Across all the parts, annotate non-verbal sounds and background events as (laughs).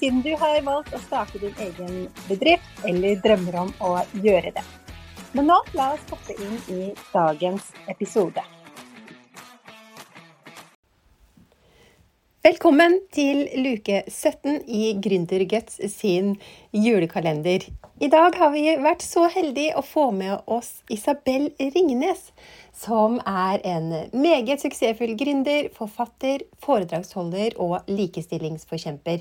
siden du har valgt å starte din egen bedrift eller drømmer om å gjøre det. Men nå la oss hoppe inn i dagens episode. Velkommen til luke 17 i Gründerguts sin julekalender. I dag har vi vært så heldige å få med oss Isabel Ringnes, som er en meget suksessfull gründer, forfatter, foredragsholder og likestillingsforkjemper.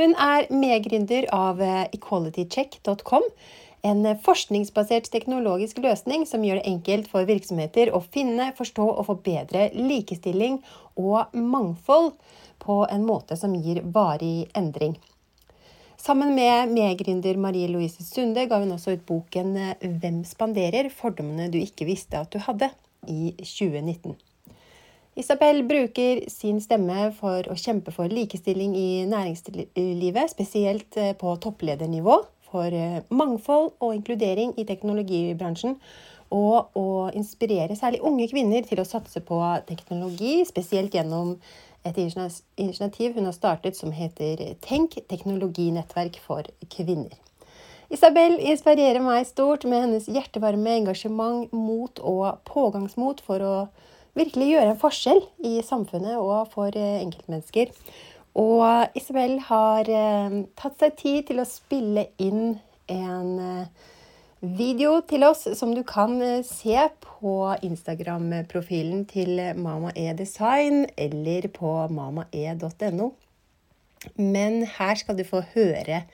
Hun er medgründer av equalitycheck.com, en forskningsbasert teknologisk løsning som gjør det enkelt for virksomheter å finne, forstå og forbedre likestilling og mangfold på en måte som gir varig endring. Sammen med medgründer Marie Louise Sunde ga hun også ut boken 'Hvem spanderer fordommene du ikke visste at du hadde' i 2019. Isabel bruker sin stemme for å kjempe for likestilling i næringslivet, spesielt eh, på toppledernivå, for eh, mangfold og inkludering i teknologibransjen, og å inspirere særlig unge kvinner til å satse på teknologi, spesielt gjennom et initiativ hun har startet som heter Tenk teknologinettverk for kvinner. Isabel inspirerer meg stort med hennes hjertevarme, engasjement, mot og pågangsmot for å virkelig gjøre en forskjell i samfunnet og for eh, enkeltmennesker. Og Isabel har eh, tatt seg tid til å spille inn en eh, video til oss som du kan eh, se på Instagram-profilen til Mama E eller på mamae.no. Men her skal du få høre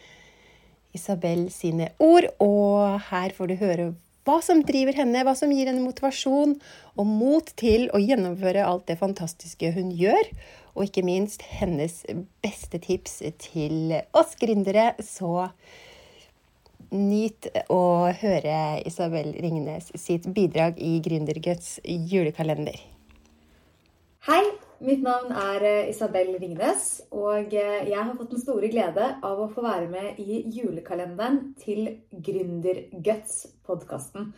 Isabel sine ord, og her får du høre hva som driver henne, hva som gir henne motivasjon og mot til å gjennomføre alt det fantastiske hun gjør. Og ikke minst hennes beste tips til oss gründere. Så Nyt å høre Isabel Ringnes sitt bidrag i Gründerguts julekalender. Hei, mitt navn er eh, Isabel Ringnes, og eh, jeg har fått den store glede av å få være med i julekalenderen til Gründerguts-podkasten.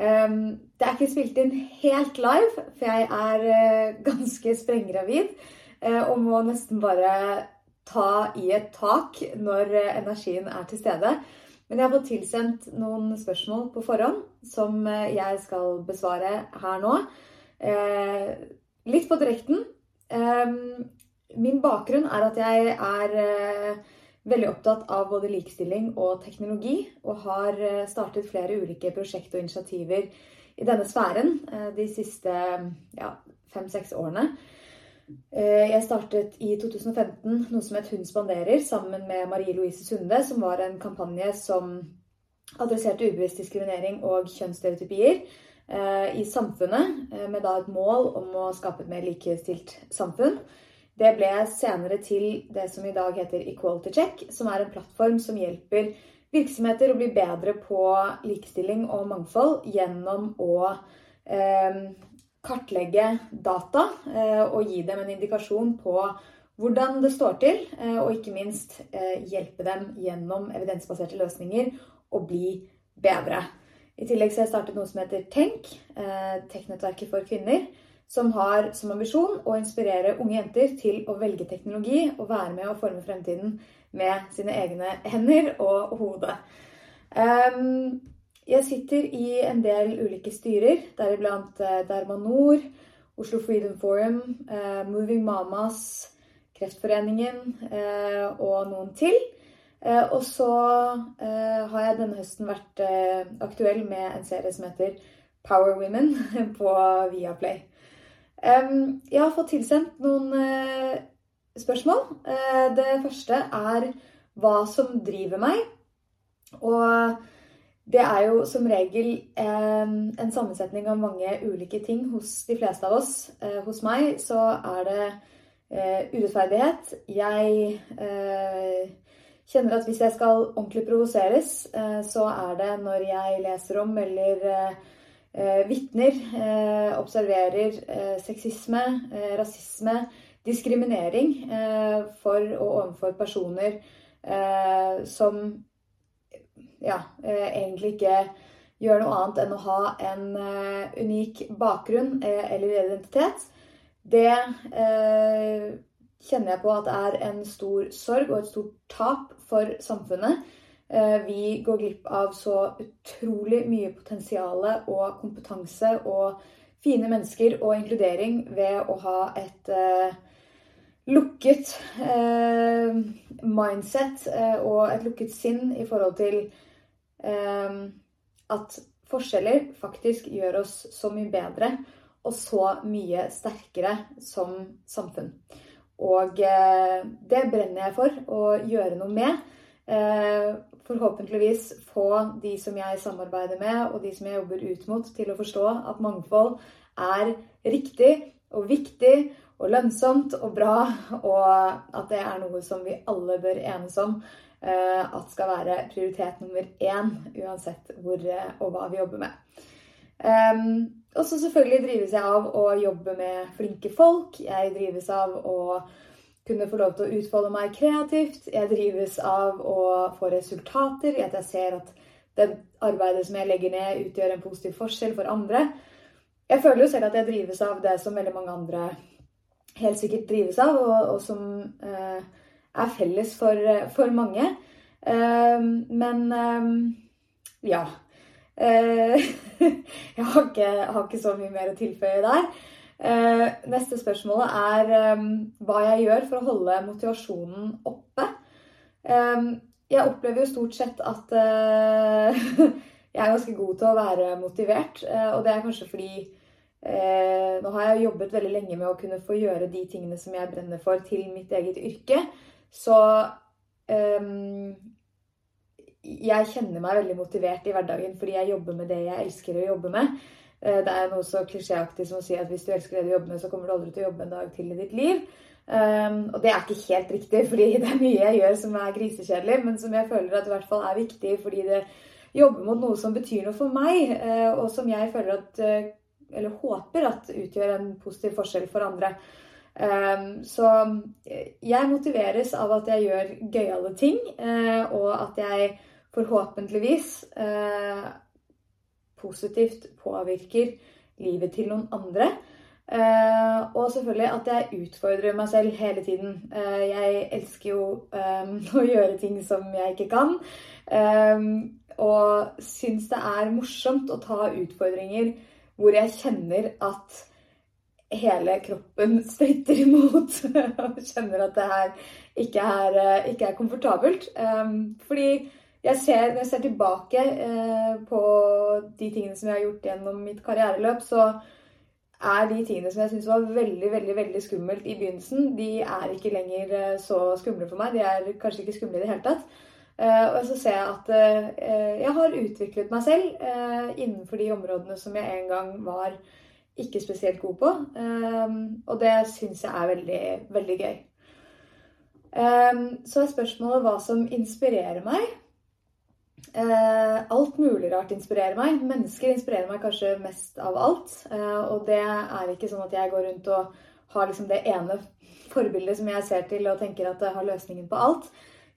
Ehm, det er ikke spilt inn helt live, for jeg er eh, ganske sprenggravid og må nesten bare ta i et tak når energien er til stede. Men jeg har fått tilsendt noen spørsmål på forhånd som eh, jeg skal besvare her nå. Eh, litt på direkten. Eh, min bakgrunn er at jeg er veldig opptatt av både likestilling og teknologi, og har startet flere ulike prosjekt og initiativer i denne sfæren de siste fem-seks ja, årene. Eh, jeg startet i 2015 noe som het Hun spanderer, sammen med Marie Louise Sunde, som var en kampanje som adresserte ubevisst diskriminering og kjønnsstereotypier eh, i samfunnet, eh, med da et mål om å skape et mer likestilt samfunn. Det ble senere til det som i dag heter Equality Check, som er en plattform som hjelper virksomheter å bli bedre på likestilling og mangfold gjennom å eh, kartlegge data eh, og gi dem en indikasjon på hvordan det står til, eh, og ikke minst eh, hjelpe dem gjennom evidensbaserte løsninger å bli bedre. I tillegg så har jeg startet noe som heter Tenk, Tech-nettverket for kvinner, som har som ambisjon å inspirere unge jenter til å velge teknologi og være med å forme fremtiden med sine egne hender og hode. Um, jeg sitter i en del ulike styrer, deriblant Derma Dermanor, Oslo Freedom Forum, eh, Moving Mamas, Kreftforeningen eh, og noen til. Og så har jeg denne høsten vært aktuell med en serie som heter Power Women (laughs) på Viaplay. Jeg har fått tilsendt noen spørsmål. Det første er hva som driver meg. Og det er jo som regel eh, en sammensetning av mange ulike ting hos de fleste av oss. Eh, hos meg så er det eh, urettferdighet. Jeg kjenner at hvis jeg skal ordentlig provoseres, eh, så er det når jeg leser om eller eh, vitner, observerer sexisme, rasisme, diskriminering for og overfor personer som ja, egentlig ikke gjør noe annet enn å ha en unik bakgrunn eller identitet. Det kjenner jeg på at er en stor sorg og et stort tap for samfunnet. Eh, vi går glipp av så utrolig mye potensial og kompetanse og fine mennesker og inkludering ved å ha et lukket mindset uh, og et lukket sinn i forhold til at forskjeller faktisk gjør oss så mye bedre og så mye sterkere som samfunn. Og eh, det brenner jeg for å gjøre noe med. Eh, forhåpentligvis få de som jeg samarbeider med, og de som jeg jobber ut mot, til å forstå at mangfold er riktig og viktig og lønnsomt og bra, og at det er noe som vi alle bør enes om eh, at skal være prioritet nummer én, uansett hvor og hva vi jobber med. Um, og så selvfølgelig drives jeg av å jobbe med flinke folk. Jeg drives av å kunne få lov til å utfolde meg kreativt. Jeg drives av å få resultater, at jeg ser at det arbeidet som jeg legger ned, utgjør en positiv forskjell for andre. Jeg føler jo selv at jeg drives av det som veldig mange andre helt sikkert drives av, og, og som eh, er felles for, for mange. Eh, men eh, ja. Eh, (laughs) jeg har ikke, har ikke, så mye mer å tilføye der. Eh, neste spørsmål er eh, hva jeg gjør for å holde motivasjonen oppe. Jeg opplever jo stort sett at (laughs) jeg er ganske god til å være motivert. Og det er kanskje fordi nå har jeg jobbet veldig lenge med å kunne få gjøre de tingene som jeg brenner for, til mitt eget yrke. Så jeg kjenner meg veldig motivert i hverdagen fordi jeg jobber med det jeg elsker å jobbe med. Eh, det er noe så klisjéaktig som å si at hvis du elsker det du jobber med, så kommer du aldri til å jobbe en dag til i ditt liv. Um, og det er ikke helt riktig, (laughs) fordi det er mye jeg gjør som er grisekjedelig, men som jeg føler at i hvert fall er viktig fordi det jobber mot noe som betyr noe for meg, uh, og som jeg føler at uh, Eller håper at utgjør en positiv forskjell for andre. Um, så jeg motiveres av at jeg gjør gøyale ting, uh, og at jeg forhåpentligvis eh, positivt påvirker livet til noen andre. Eh, og selvfølgelig at jeg utfordrer meg selv hele tiden. Eh, jeg elsker jo eh, (laughs) å gjøre ting som jeg ikke kan. Eh, og syns det er morsomt å ta utfordringer hvor jeg kjenner at hele kroppen (laughs) stritter imot. og kjenner at det her ikke er, eh, ikke er komfortabelt. fordi jeg ser, når jeg ser tilbake eh, på de tingene som jeg har gjort gjennom mitt karriereløp, så er de tingene som jeg syns var veldig veldig, veldig skummelt i begynnelsen, de er ikke lenger eh, så skumle for meg. De er kanskje ikke skumle i det hele tatt. Eh, og så ser jeg at eh, jeg har utviklet meg selv eh, innenfor de områdene som jeg en gang var ikke spesielt god på. Og det syns jeg er veldig, veldig gøy. Så er spørsmålet hva som inspirerer meg. Alt mulig rart inspirerer meg. Mennesker inspirerer meg kanskje mest av alt. Og det er ikke sånn at jeg går rundt og har liksom det ene forbildet som jeg ser til og tenker at det har løsningen på alt.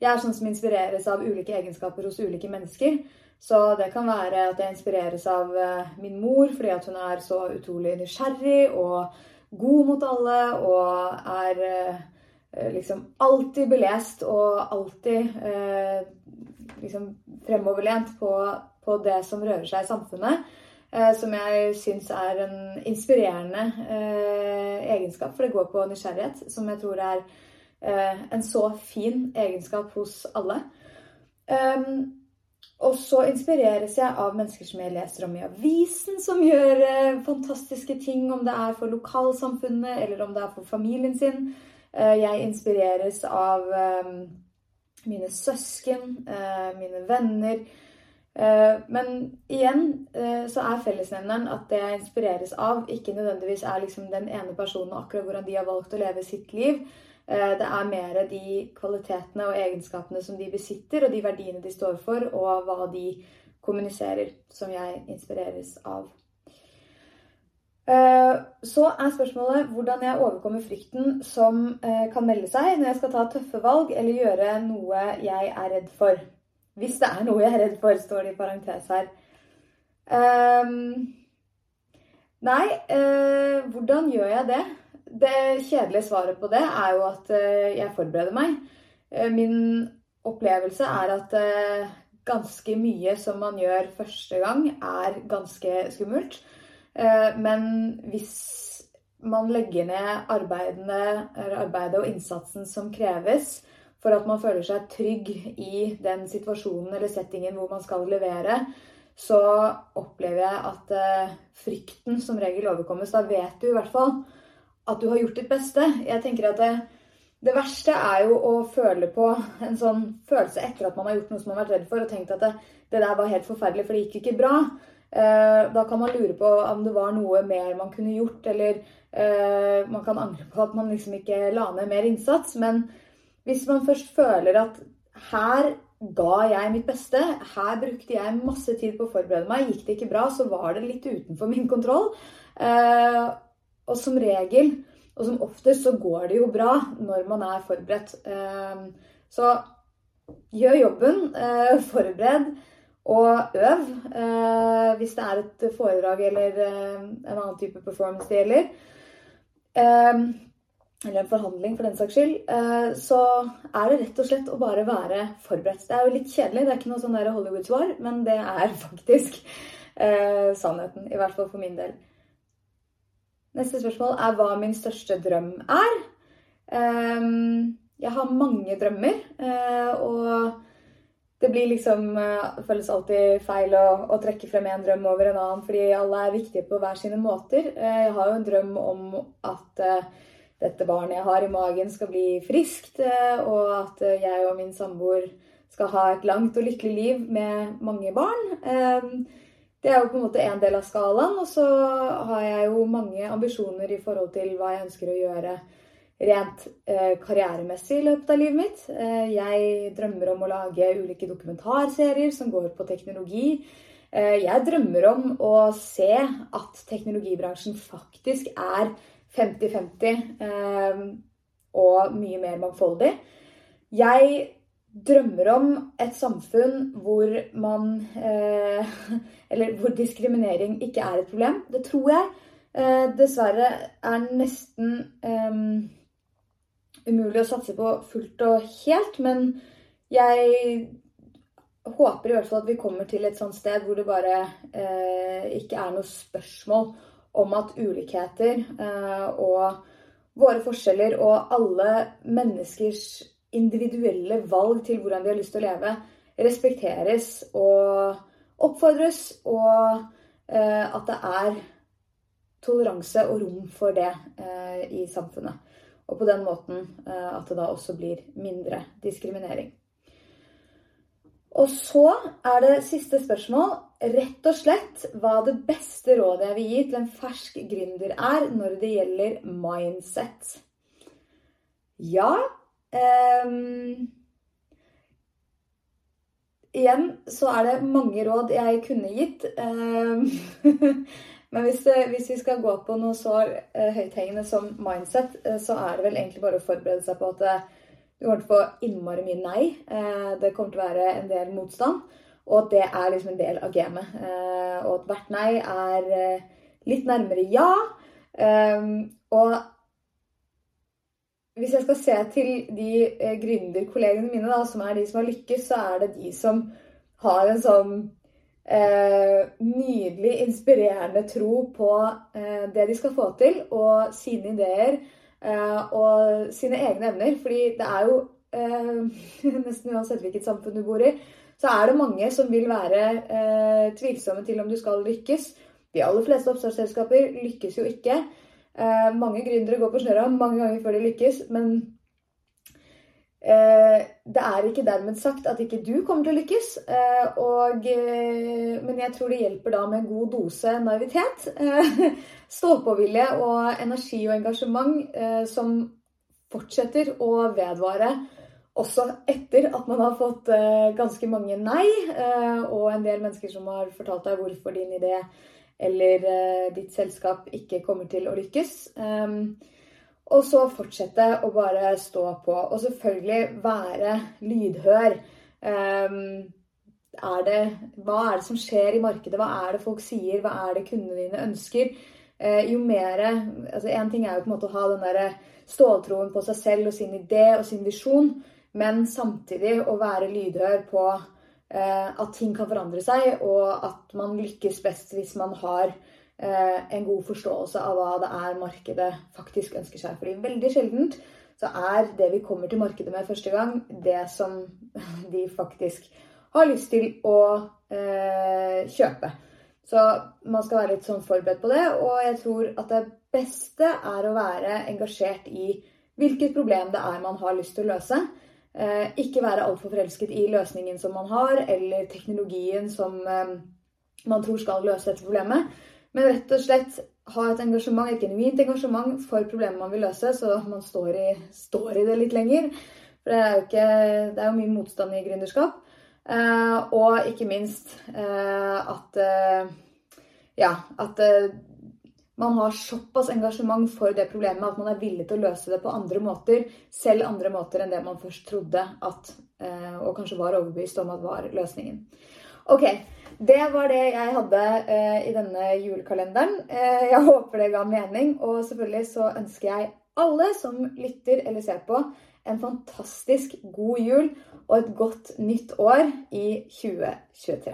Jeg er sånn som inspireres av ulike egenskaper hos ulike mennesker. Så det kan være at jeg inspireres av eh, min mor fordi at hun er så utrolig nysgjerrig og god mot alle og er eh, liksom alltid belest og alltid eh, liksom fremoverlent på, på, det som rører seg i samfunnet. Eh, som jeg syns er en inspirerende eh, egenskap, for det går på nysgjerrighet. Som jeg tror er en så fin egenskap hos alle. Og så inspireres jeg av mennesker som jeg leser om i avisen, som gjør eh, fantastiske ting, om det er for lokalsamfunnet eller om det er for familien sin. Eh, jeg inspireres av mine søsken, eh, mine venner. Eh, men igjen eh, så er fellesnevneren at det jeg inspireres av, ikke nødvendigvis er liksom den ene personen og akkurat hvordan de har valgt å leve sitt liv. Det er mer de kvalitetene og egenskapene som de besitter, og de verdiene de står for, og hva de kommuniserer, som jeg inspireres av. Eh, så er spørsmålet hvordan jeg overkommer frykten som eh, kan melde seg når jeg skal ta tøffe valg eller gjøre noe jeg er redd for. Hvis det er noe jeg er redd for, står det i parentes her. Um, nei, uh, hvordan gjør jeg det? Det kjedelige svaret på det er jo at uh, jeg forbereder meg. Uh, min opplevelse er at ganske mye som man gjør første gang, er ganske skummelt. Eh, men hvis man legger ned arbeidet og innsatsen som kreves for at man føler seg trygg i den situasjonen eller settingen hvor man skal levere, så opplever jeg at eh, frykten som regel overkommes. Da vet du i hvert fall at du har gjort ditt beste. Jeg tenker at det, det verste er jo å føle på en sånn følelse etter at man har gjort noe som man har vært redd for, og tenkt at det, det der var helt forferdelig, for det gikk ikke bra. Eh, da kan man lure på om det var noe mer man kunne gjort, eller eh, man kan angre på at man liksom ikke la ned mer innsats. Men hvis man først føler at her ga jeg mitt beste, her brukte jeg masse tid på å forberede meg, gikk det ikke bra, så var det litt utenfor min kontroll. Eh, og som regel, og som oftest, så går det jo bra når man er forberedt. Så gjør jobben, forbered. Og øv eh, hvis det er et foredrag eller eh, en annen type performance det gjelder. Eh, eller en forhandling, for den saks skyld. Eh, så er det rett og slett å bare være forberedt. Det er jo litt kjedelig, det er ikke noe sånn Hollywood-svar, men det er (laughs) faktisk eh, sannheten. I hvert fall for min del. Neste spørsmål er hva min største drøm er. Eh, jeg har mange drømmer, og det blir liksom Det eh, føles alltid feil å, å trekke frem en drøm over en annen, fordi alle er viktige på hver sine måter. Eh, jeg har jo en drøm om at eh, dette barnet jeg har i magen, skal bli friskt, og at jeg og min samboer skal ha et langt og lykkelig liv med mange barn. Det er jo på en måte en del av skalaen. Og så har jeg jo mange ambisjoner i forhold til hva jeg ønsker å gjøre rent eh, karrieremessig i løpet av livet mitt. Eh, jeg drømmer om å lage ulike dokumentarserier som går på teknologi. Eh, jeg drømmer om å se at teknologibransjen faktisk er 50-50 eh, og mye mer mangfoldig. Jeg drømmer om et samfunn hvor man eh, (laughs) Eller hvor diskriminering ikke er et problem. Det tror jeg eh, dessverre er nesten umulig å satse på fullt og helt. Men jeg håper i hvert fall at vi kommer til et sånt sted hvor det bare eh, ikke er noe spørsmål om at ulikheter eh, og våre forskjeller og alle menneskers individuelle valg til hvordan de har lyst til å leve, respekteres og oppfordres, og eh, at det er toleranse og rom for det eh, i samfunnet. Og på den måten eh, at det da også blir mindre diskriminering. Og så er det siste spørsmål rett og slett hva det beste rådet jeg vil gi til en fersk gründer er når det gjelder mindset. Ja um, Igjen så er det mange råd jeg kunne gitt. Um, (laughs) Men hvis, hvis, vi skal gå på noe så uh, høythengende som mindset, uh, så er det vel egentlig bare å forberede seg på at uh, du kommer til å få innmari mye nei. det kommer til å være en del motstand. Og at det er liksom en del av gamet. og at hvert nei er litt nærmere ja. Um, og hvis jeg skal se til de eh, gründerkollegene mine, da, som er de som har lykkes, så er det de som har en sånn eh, nydelig, inspirerende tro på eh, det de skal få til, og sine ideer eh, og sine egne evner. Fordi det er jo eh, (laughs) nesten uansett hvilket samfunn du bor i, så er det mange som vil være eh, tvilsomme til om du skal lykkes. De aller fleste oppstartsselskaper lykkes jo ikke. Eh, mange gründere går på snørra mange ganger før de lykkes, men Eh, det er ikke dermed sagt at ikke du kommer til å lykkes, eh, og, eh, men jeg tror det hjelper da med god dose naivitet. (laughs) Stå-på-vilje og energi og engasjement som fortsetter å vedvare også etter at man har fått ganske mange nei, og en del mennesker som har fortalt deg hvorfor din idé eller uh, ditt selskap ikke kommer til å lykkes. Um, og så fortsette å bare stå på. Og selvfølgelig være lydhør. Um, er det, hva er det som skjer i markedet? Hva er det folk sier? Hva er det kundene dine ønsker? jo mer altså En ting er jo på en måte å ha den derre ståltroen på seg selv og sin idé og sin visjon. Men samtidig å være lydhør på eh, at ting kan forandre seg, og at man lykkes best hvis man har eh, en god forståelse av hva det er markedet faktisk ønsker seg. Fordi veldig sjeldent så er det vi kommer til markedet med første gang, det som (laughs) de faktisk har lyst til å eh, kjøpe. Så man skal være litt sånn forberedt på det. Og jeg tror at det beste er å være engasjert i hvilket problem det er man har lyst til å løse. Eh, ikke være altfor forelsket i løsningen som man har, eller teknologien som eh, man tror skal løse dette problemet. Men rett og slett ha et engasjement, et genuint engasjement for problemet man vil løse, så man står i, står i det litt lenger. For det er jo, ikke, det er jo mye motstand i gründerskap. Eh, og ikke minst at Ja, at man har såpass engasjement for det problemet at man er villig til å løse det på andre måter, selv andre måter enn det man først trodde at, eh, og kanskje var overbevist om at var løsningen. Ok, det var det jeg hadde eh, i denne julekalenderen. Eh, jeg håper det ga mening, og selvfølgelig så ønsker jeg alle som lytter eller ser på, en fantastisk god jul og et godt nytt år i 2023.